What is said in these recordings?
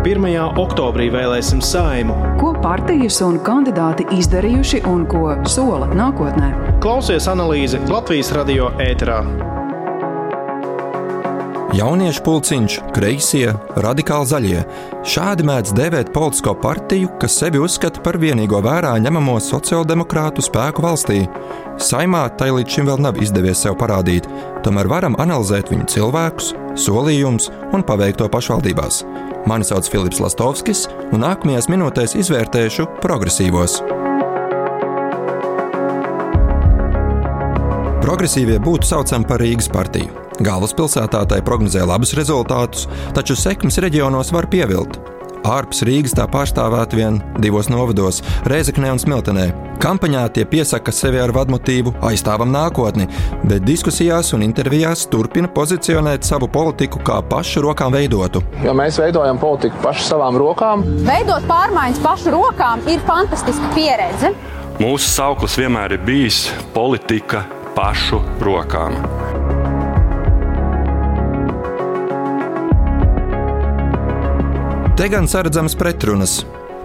1. oktobrī vēlēsim saimu. Ko partijas un kandidāti izdarījuši un ko sola nākotnē? Klausies analīzi Latvijas radio ēterā. Jauniešu pulciņš, kreisie, radikāli zaļie. Šādi mēdz dēvēt politisko partiju, kas sevi uzskata par vienīgo vērā ņemamo sociāldemokrātu spēku valstī. Saimā tai līdz šim vēl nav izdevies sev parādīt, tomēr varam analizēt viņu cilvēkus, solījumus un paveikto pašvaldībās. Mani sauc Filips Lastovskis, un nākamajās minūtēs izvērtēšu progresīvos. Progresīvie būtu saucami par Rīgas partiju. Galvaspilsētā tai prognozē labus rezultātus, taču sekmes reģionos var pievilt. Ārpus Rīgas tā pārstāvēt vien divos novados - Reizeknē un Smiltenē. Kampaņā tie piesaka sevi ar vadmotīvu aizstāvam nākotni, bet diskusijās un intervijās turpina pozicionēt savu politiku kā pašu rokām veidotu. Jo mēs veidojam politiku pašu savām rokām. Veidot pārmaiņas pašu rokām ir fantastiska pieredze. Mūsu sauklis vienmēr ir bijis politika pašu rokām. Te gan saredzamas pretrunas.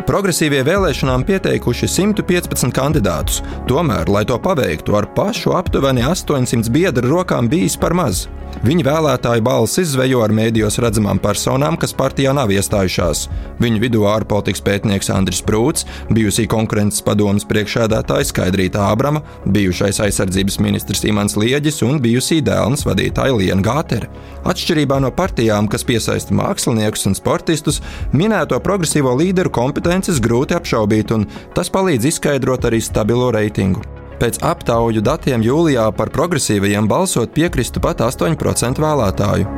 Progresīvie vēlēšanām pieteikuši 115 kandidātus, tomēr, lai to paveiktu, ar pašu aptuveni 800 biedru rokām bijis par maz. Viņa vēlētāju balss izvejo ar mēdījos redzamām personām, kas partijā nav iestājušās. Viņu vidū ārpolitikas pētnieks Andris Prūts, bijusī konkurences padomas priekšēdētājs Skaidrīta Ābrama, bijušais aizsardzības ministrs Imants Lieģis un bijusī dēlnes vadītāja Liena Gātere. Atšķirībā no partijām, kas piesaista māksliniekus un sportistus, minēto progresīvo līderu kompetences grūti apšaubīt, un tas palīdz izskaidrot arī stabilo reitingu. Pēc aptauju datiem jūlijā par progresīvajiem balsot piekristu pat 8% vēlētāju.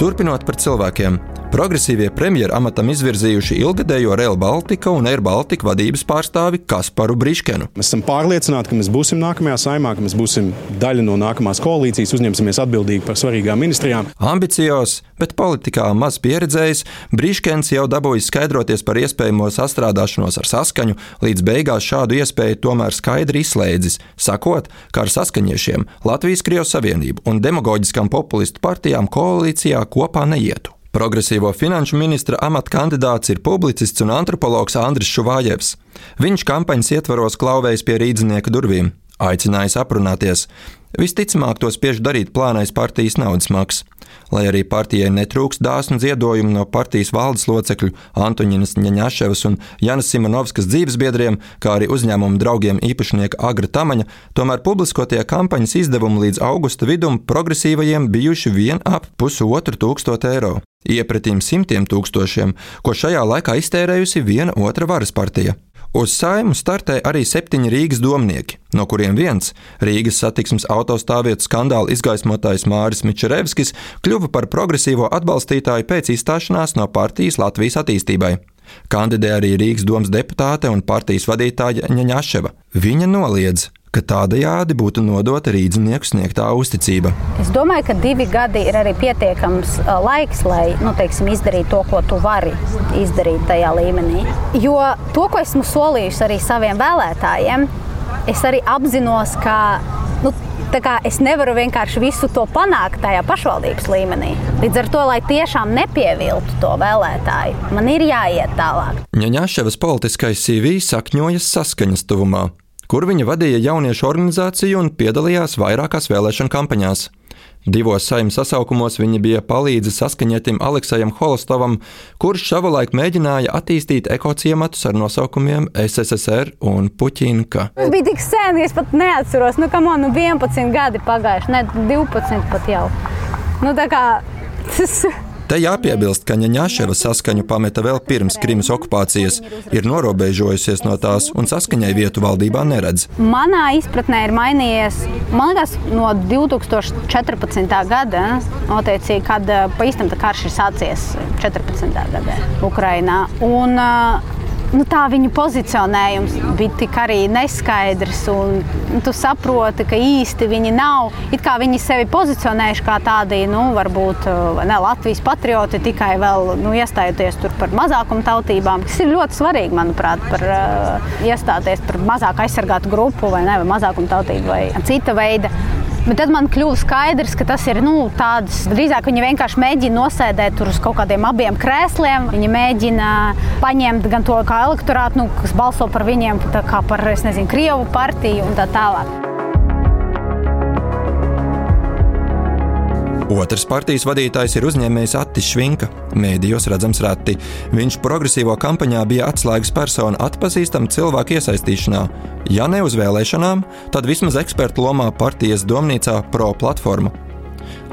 Turpinot par cilvēkiem, Progresīvie premjeru amatam izvirzījuši ilgadējo Real Baltica un Air Baltica vadības pārstāvi Kasparu Briškenu. Mēs esam pārliecināti, ka mēs būsim nākamajā saimā, ka mēs būsim daļa no nākamās koalīcijas, uzņemsimies atbildīgi par svarīgām ministrijām. Ambiciozs, bet politikā maz pieredzējis, Briškens jau dabūjis skaidroties par iespējamo sastrādāšanos ar saskaņu, līdz beigās šādu iespēju tomēr skaidri izslēdzis, sakot, ka ar saskaņiešiem Latvijas Krievijas Savienību un demagoģiskām populistu partijām koalīcijā kopā neietu. Progresīvo finanšu ministra amata kandidāts ir publicists un antropologs Andris Šuvājevs. Viņš kampaņas ietvaros klauvējas pie rīznieka durvīm, aicinājis aprunāties. Visticamāk, to spiež darīt plānais partijas naudas maksas. Lai arī partijai netrūks dāsnu ziedojumu no partijas valdes locekļu Antoninas Ņaņaševas un Janas Simonovskas dzīvesbiedriem, kā arī uzņēmumu draugiem īpašnieka Agra Tamaņa, tomēr publiskotie kampaņas izdevumi līdz augusta vidum progresīvajiem bijuši vien ap pusotru tūkstotu eiro. Iepratīm simtiem tūkstošiem, ko šajā laikā iztērējusi viena otra varas partija. Uz saimu startē arī septiņi Rīgas domnieki, no kuriem viens Rīgas satiksmes autostāvvietu skandāla izgaismotājs Māris Mičerevskis kļuva par progresīvo atbalstītāju pēc izstāšanās no partijas Latvijas attīstībai. Kandidē arī Rīgas domas deputāte un partijas vadītāja Ņaņaševa. Viņa noliedz, ka tādajādi būtu nodota rīznieku sniegtā uzticība. Es domāju, ka divi gadi ir arī pietiekams laiks, lai nu, teiksim, izdarītu to, ko tu vari izdarīt tajā līmenī. Jo to, ko esmu solījusi arī saviem vēlētājiem, es arī apzinos, ka es nevaru vienkārši visu to panākt tajā pašvaldības līmenī. Līdz ar to, lai tiešām nepieviltu to vēlētāju, man ir jāiet tālāk. Ņaņāševas politiskais CV sakņojas saskaņas tuvumā kur viņa vadīja jauniešu organizāciju un piedalījās vairākās vēlēšanu kampaņās. Divos saimnes sasaukumos viņa bija palīdzis saskaņotim Aleksējam Holostovam, kurš savulaik mēģināja attīstīt ekociematus ar nosaukumiem SSSR un Puķinka. Tas bija tik sen, es pat neatceros, nu, kam man nu 11 gadi pagājuši, ne 12 pat jau. Nu, tā kā tas Te jāpiebilst, ka Ņaņāševa saskaņu pameta vēl pirms Krimas okupācijas, ir norobežojusies no tās un saskaņai vietu valdībā neredz. Manā izpratnē ir mainījies, man liekas, no 2014. gada, noteicīgi, kad pa īstam karš ir sācies 14. gadā Ukrainā. Un, uh, nu, tā viņu pozicionējums bija tik arī neskaidrs. Un, nu, tu saproti, ka īsti viņi nav. It kā viņi sevi pozicionējuši kā tādi, nu, varbūt ne Latvijas patrioti, tikai vēl nu, iestājoties par mazākumu tautībām, kas ir ļoti svarīgi, manuprāt, par uh, iestāties par mazāk aizsargātu grupu vai, ne, vai mazākumu tautību vai cita veida Bet tad man kļuva skaidrs, ka tas ir nu, tāds drīzāk viņi vienkārši mēģina nosēdēt tur uz kaut kādiem abiem krēsliem. Viņi mēģina paņemt gan to kā elektorātu, nu, kas balso par viņiem, kā par nezinu, Krievu partiju un tā tālāk. Otrs partijas vadītājs ir uzņēmējs Attis Švinka. Mēdījos redzams reti. Viņš progresīvo kampaņā bija atslēgas persona atpazīstama cilvēku iesaistīšanā. Ja ne uz vēlēšanām, tad vismaz ekspertu lomā partijas domnīcā Pro platforma.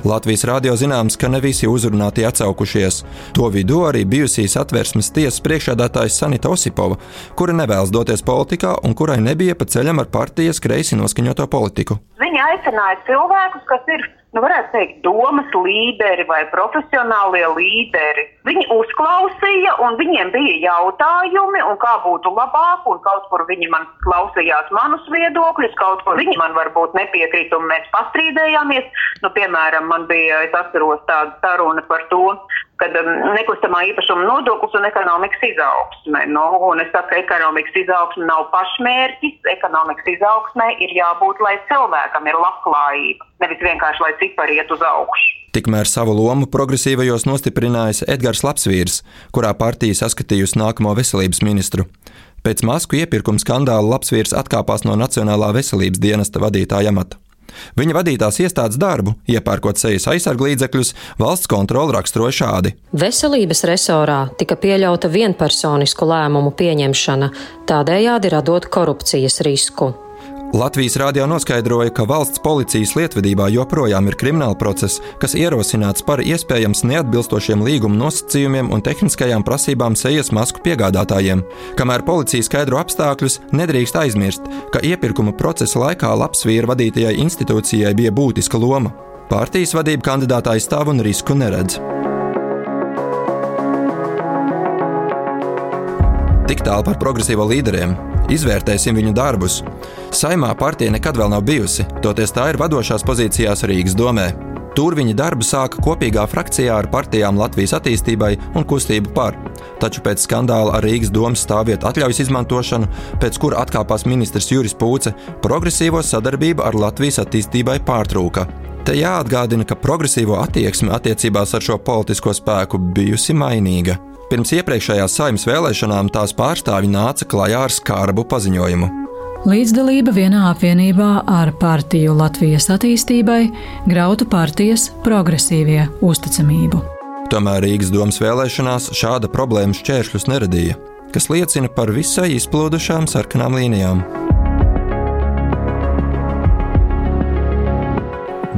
Latvijas rādio zināms, ka ne visi uzrunāti atsaukušies. To vidū arī bijusī satversmes tiesas priekšādātājs Sanita Osipova, kura nevēlas doties politikā un kurai nebija pa ceļam ar partijas kreisi noskaņoto politiku. Viņi aicināja cilvēkus, kas ir nu, varētu teikt, domas līderi vai profesionālie līderi. Viņi uzklausīja, un viņiem bija jautājumi, kā būtu labāk, un kaut kur viņi man klausījās manus viedokļus, kaut kur viņi man varbūt nepiekrita, un mēs pastrīdējāmies. Nu, piemēram, man bija, es atceros tādu sarunu par to, kad um, nekustamā īpašuma nodoklis un ekonomikas izaugsme. Nu, un es saku, ka ekonomikas izaugsme nav pašmērķis. Ekonomikas izaugsmē ir jābūt, lai cilvēkam ir labklājība, nevis vienkārši lai cipari iet uz augšu. Tikmēr savu lomu progresīvajos nostiprinājis Edgars Lapsvīrs, kurā partija saskatījusi nākamo veselības ministru. Pēc masku iepirkuma skandāla Lapsvīrs atkāpās no Nacionālā veselības dienesta vadītāja amata. Viņa vadītās iestādes darbu, iepērkot sejas aizsarglīdzekļus, valsts kontrole raksturoja šādi. Veselības resorā tika pieļauta vienpersonisku lēmumu pieņemšana, tādējādi radot korupcijas risku. Latvijas rādio noskaidroja, ka valsts policijas lietvedībā joprojām ir krimināla process, kas ierosināts par iespējams neatbilstošiem līguma nosacījumiem un tehniskajām prasībām sejas masku piegādātājiem. Kamēr policija skaidro apstākļus, nedrīkst aizmirst, ka iepirkuma procesa laikā labsvīra vadītajai institūcijai bija būtiska loma. Partijas vadība kandidāta aizstāv un risku neredz. Tik tālu par progresīvo līderiem. Izvērtēsim viņu darbus. Saimā partija nekad vēl nav bijusi, toties tā ir vadošās pozīcijās Rīgas domē. Tur viņi darbu sāka kopīgā frakcijā ar partijām Latvijas attīstībai un kustību par. Taču pēc skandāla ar Rīgas domas stāvvietu atļaujas izmantošanu, pēc kura atkāpās ministrs Juris Pūce, progresīvo sadarbība ar Latvijas attīstībai pārtrūka. Te jāatgādina, ka progresīvo attieksme attiecībās ar šo politisko spēku bijusi mainīga. Pirms iepriekšējās saimnes vēlēšanām tās pārstāvji nāca klajā ar skarbu paziņojumu. Līdzdalība vienā apvienībā ar partiju Latvijas attīstībai grautu partijas progresīvie uzticamību. Tomēr Rīgas domas vēlēšanās šāda problēma šķēršļus neradīja, kas liecina par visai izplūdušām sarkanām līnijām.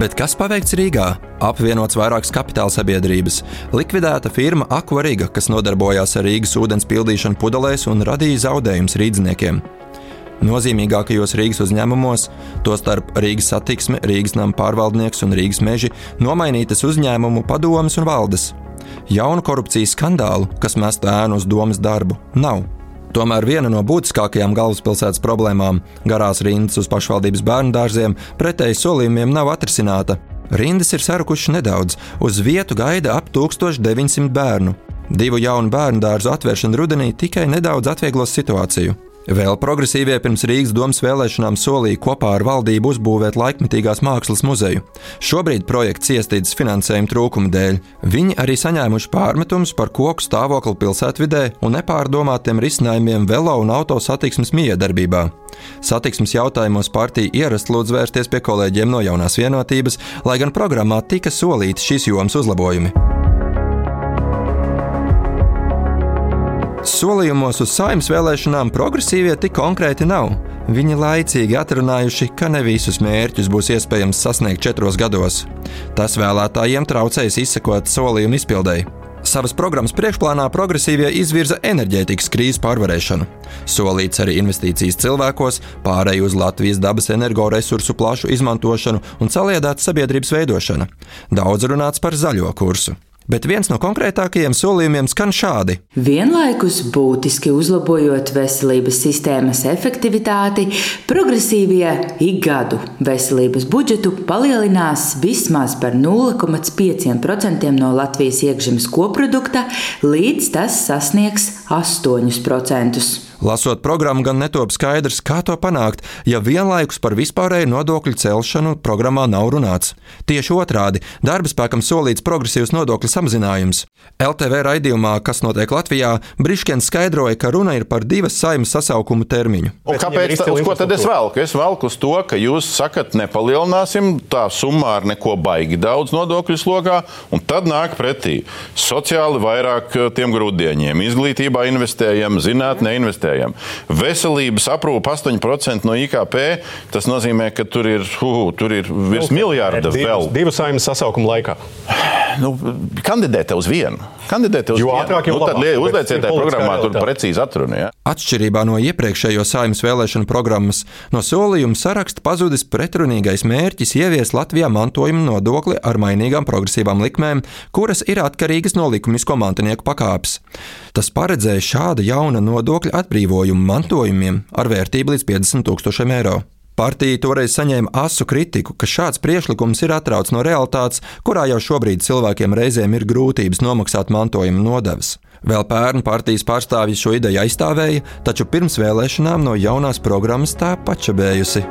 Bet kas paveikts Rīgā? Apvienots vairākas kapitāla sabiedrības, likvidēta firma Aquariga, kas nodarbojās ar Rīgas ūdens pildīšanu pudelēs un radīja zaudējumus rīdzniekiem. Nozīmīgākajos Rīgas uzņēmumos, tostarp Rīgas satiksme, Rīgas nama pārvaldnieks un Rīgas meži, nomainītas uzņēmumu padomas un valdes. Jaunu korupcijas skandālu, kas mest ēnu uz domas darbu, nav. Tomēr viena no būtiskākajām galvaspilsētas problēmām - garās rindas uz pašvaldības bērnu dārziem pretēji solījumiem nav atrisināta. Rindas ir sarukušas nedaudz, uz vietu gaida ap 1900 bērnu. Divu jaunu bērnu dārzu atvēršana rudenī tikai nedaudz atvieglos situāciju. Vēl progresīvie pirms Rīgas domas vēlēšanām solīja kopā ar valdību uzbūvēt laikmetīgās mākslas muzeju. Šobrīd projekts iestīdzis finansējuma trūkuma dēļ. Viņi arī saņēmuši pārmetumus par koku stāvokli pilsētvidē un nepārdomātiem risinājumiem velo un auto satiksmes miedarbībā. Satiksmes jautājumos partija ierast lūdz vērsties pie kolēģiem no jaunās vienotības, lai gan programmā tika solīti šīs jomas uzlabojumi. Solījumos uz saimnes vēlēšanām progresīvie tik konkrēti nav. Viņi laicīgi atrunājuši, ka ne visus mērķus būs iespējams sasniegt četros gados. Tas vēlētājiem traucēs izsekot solījumu izpildēji. Savas programmas priekšplānā progresīvie izvirza enerģētikas krīzes pārvarēšanu. Solīts arī investīcijas cilvēkos, pārēju uz Latvijas dabas energoresursu plašu izmantošanu un saliedēta sabiedrības veidošana. Daudz runāts par zaļo kursu bet viens no konkrētākajiem solījumiem skan šādi: Vienlaikus būtiski uzlabojot veselības sistēmas efektivitāti, progresīvie ikgadu veselības budžetu palielinās vismaz par 0,5% no Latvijas iekšzemes koprodukta, līdz tas sasniegs 8%. Lasot programmu, gan netop skaidrs, kā to panākt, ja vienlaikus par vispārēju nodokļu celšanu programmā nav runāts. Tieši otrādi - darba spēkam solīts progresīvs nodokļu samazinājums. LTV raidījumā, kas notiek Latvijā, Briškens skaidroja, ka runa ir par divas saimas sasaukumu termiņu. Un kāpēc? Tā, uz ko tad es velku? Es velku uz to, ka jūs sakat, nepalielināsim tā summā ar neko baigi daudz nodokļu slogā, un tad nāk pretī sociāli vairāk eh, tiem grūdieņiem. Izglītībā investējam, zinātnē investējam. Veselības aprūpe 8% no IKP. Tas nozīmē, ka tur ir, uh, tur ir virs miljārda vēl. Divu saimnes sasaukuma laikā. Nu, kandidēt uz vienu. Kandidēt uz Jo vienu. ātrāk, jo nu, tad labāk. Bet uzlieciet tajā programmā, tur precīzi atruna. Ja? Atšķirībā no iepriekšējo saimnes vēlēšanu programmas, no solījuma saraksta pazudis pretrunīgais mērķis ieviest Latvijā mantojuma nodokli ar mainīgām progresīvām likmēm, kuras ir atkarīgas no likumisko mantinieku pakāpes. Tas paredzēja šāda jauna nodokļa atbrīvojumu mantojumiem ar vērtību līdz 50 tūkstošiem eiro. Partija toreiz saņēma asu kritiku, ka šāds priekšlikums ir atrauc no realitātes, kurā jau šobrīd cilvēkiem reizēm ir grūtības nomaksāt mantojuma nodevas. Vēl pērn partijas pārstāvji šo ideju aizstāvēja, taču pirms vēlēšanām no jaunās programmas tā pačabējusi.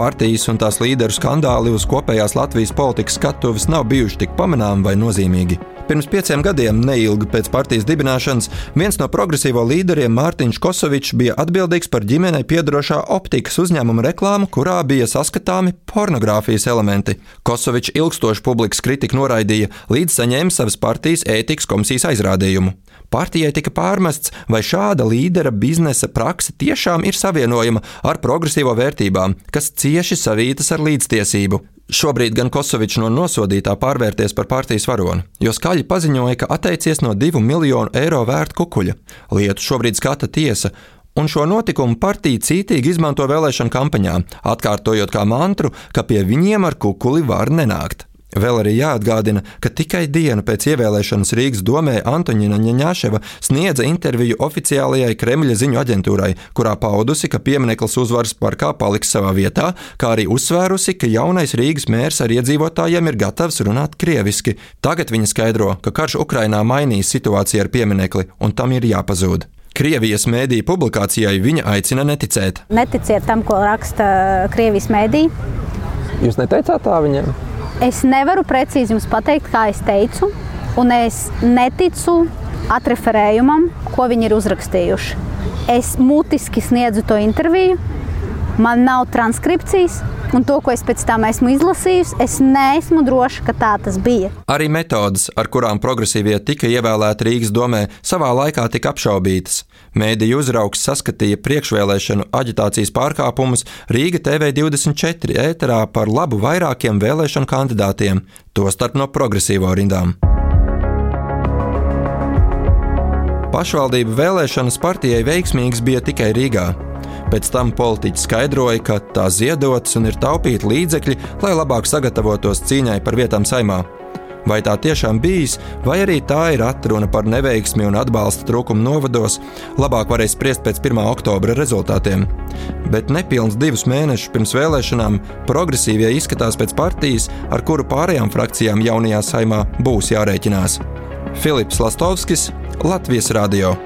Partijas un tās līderu skandāli uz kopējās Latvijas politikas skatuves nav bijuši tik pamanāmi vai nozīmīgi. Pirms pieciem gadiem, neilgi pēc partijas dibināšanas, viens no progresīvo līderiem, Mārtiņš Kosovičs, bija atbildīgs par ģimenei piedarošā optikas uzņēmuma reklāmu, kurā bija saskatāmi pornogrāfijas elementi. Kosovičs ilgstoši publikas kritiku noraidīja, līdz saņēma savas partijas ētikas komisijas aizrādījumu. Partijai tika pārmests, vai šāda līdera biznesa praksa tiešām ir savienojama ar progresīvo vērtībām, kas cieši savītas ar līdztiesību. Šobrīd gan Kosovičs no nosodītā pārvērties par partijas varoni, jo skaļi paziņoja, ka atteicies no divu miljonu eiro vērta kukuļa. Lietu šobrīd skata tiesa, un šo notikumu partija cītīgi izmanto vēlēšanu kampaņā, atkārtojot kā mantru, ka pie viņiem ar kukuli var nenākt. Vēl arī jāatgādina, ka tikai dienu pēc ievēlēšanas Rīgas domē Antoņina Ņaņāševa sniedza interviju oficiālajai Kremļa ziņu aģentūrai, kurā paudusi, ka piemineklis uzvaras parkā paliks savā vietā, kā arī uzsvērusi, ka jaunais Rīgas mērs ar iedzīvotājiem ir gatavs runāt krieviski. Tagad viņa skaidro, ka karš Ukrainā mainīs situāciju ar pieminekli, un tam ir jāpazūd. Krievijas mēdīja publikācijai viņa aicina neticēt. Neticiet tam, ko raksta Krievijas mēdī. Jūs neteicāt tā viņiem? Es nevaru precīzi jums pateikt, kā es teicu, un es neticu atreferējumam, ko viņi ir uzrakstījuši. Es mutiski sniedzu to interviju, man nav transkripcijas, un to, ko es pēc tam esmu izlasījusi, es neesmu droša, ka tā tas bija. Arī metodes, ar kurām progresīvie tika ievēlēti Rīgas domē, savā laikā tika apšaubītas. Mēdīju uzraugs saskatīja priekšvēlēšanu aģitācijas pārkāpumus Rīga TV24 ēterā par labu vairākiem vēlēšanu kandidātiem, tostarp no progresīvo rindām. Pašvaldību vēlēšanas partijai veiksmīgas bija tikai Rīgā. Pēc tam politiķi skaidroja, ka tā ziedots un ir taupīti līdzekļi, lai labāk sagatavotos cīņai par vietām saimā. Vai tā tiešām bijis, vai arī tā ir atruna par neveiksmi un atbalsta trūkumu novados, labāk varēs spriest pēc 1. oktobra rezultātiem. Bet nepilns divus mēnešus pirms vēlēšanām progresīvie izskatās pēc partijas, ar kuru pārējām frakcijām jaunajā saimā būs jārēķinās. Filips Lastovskis, Latvijas Radio.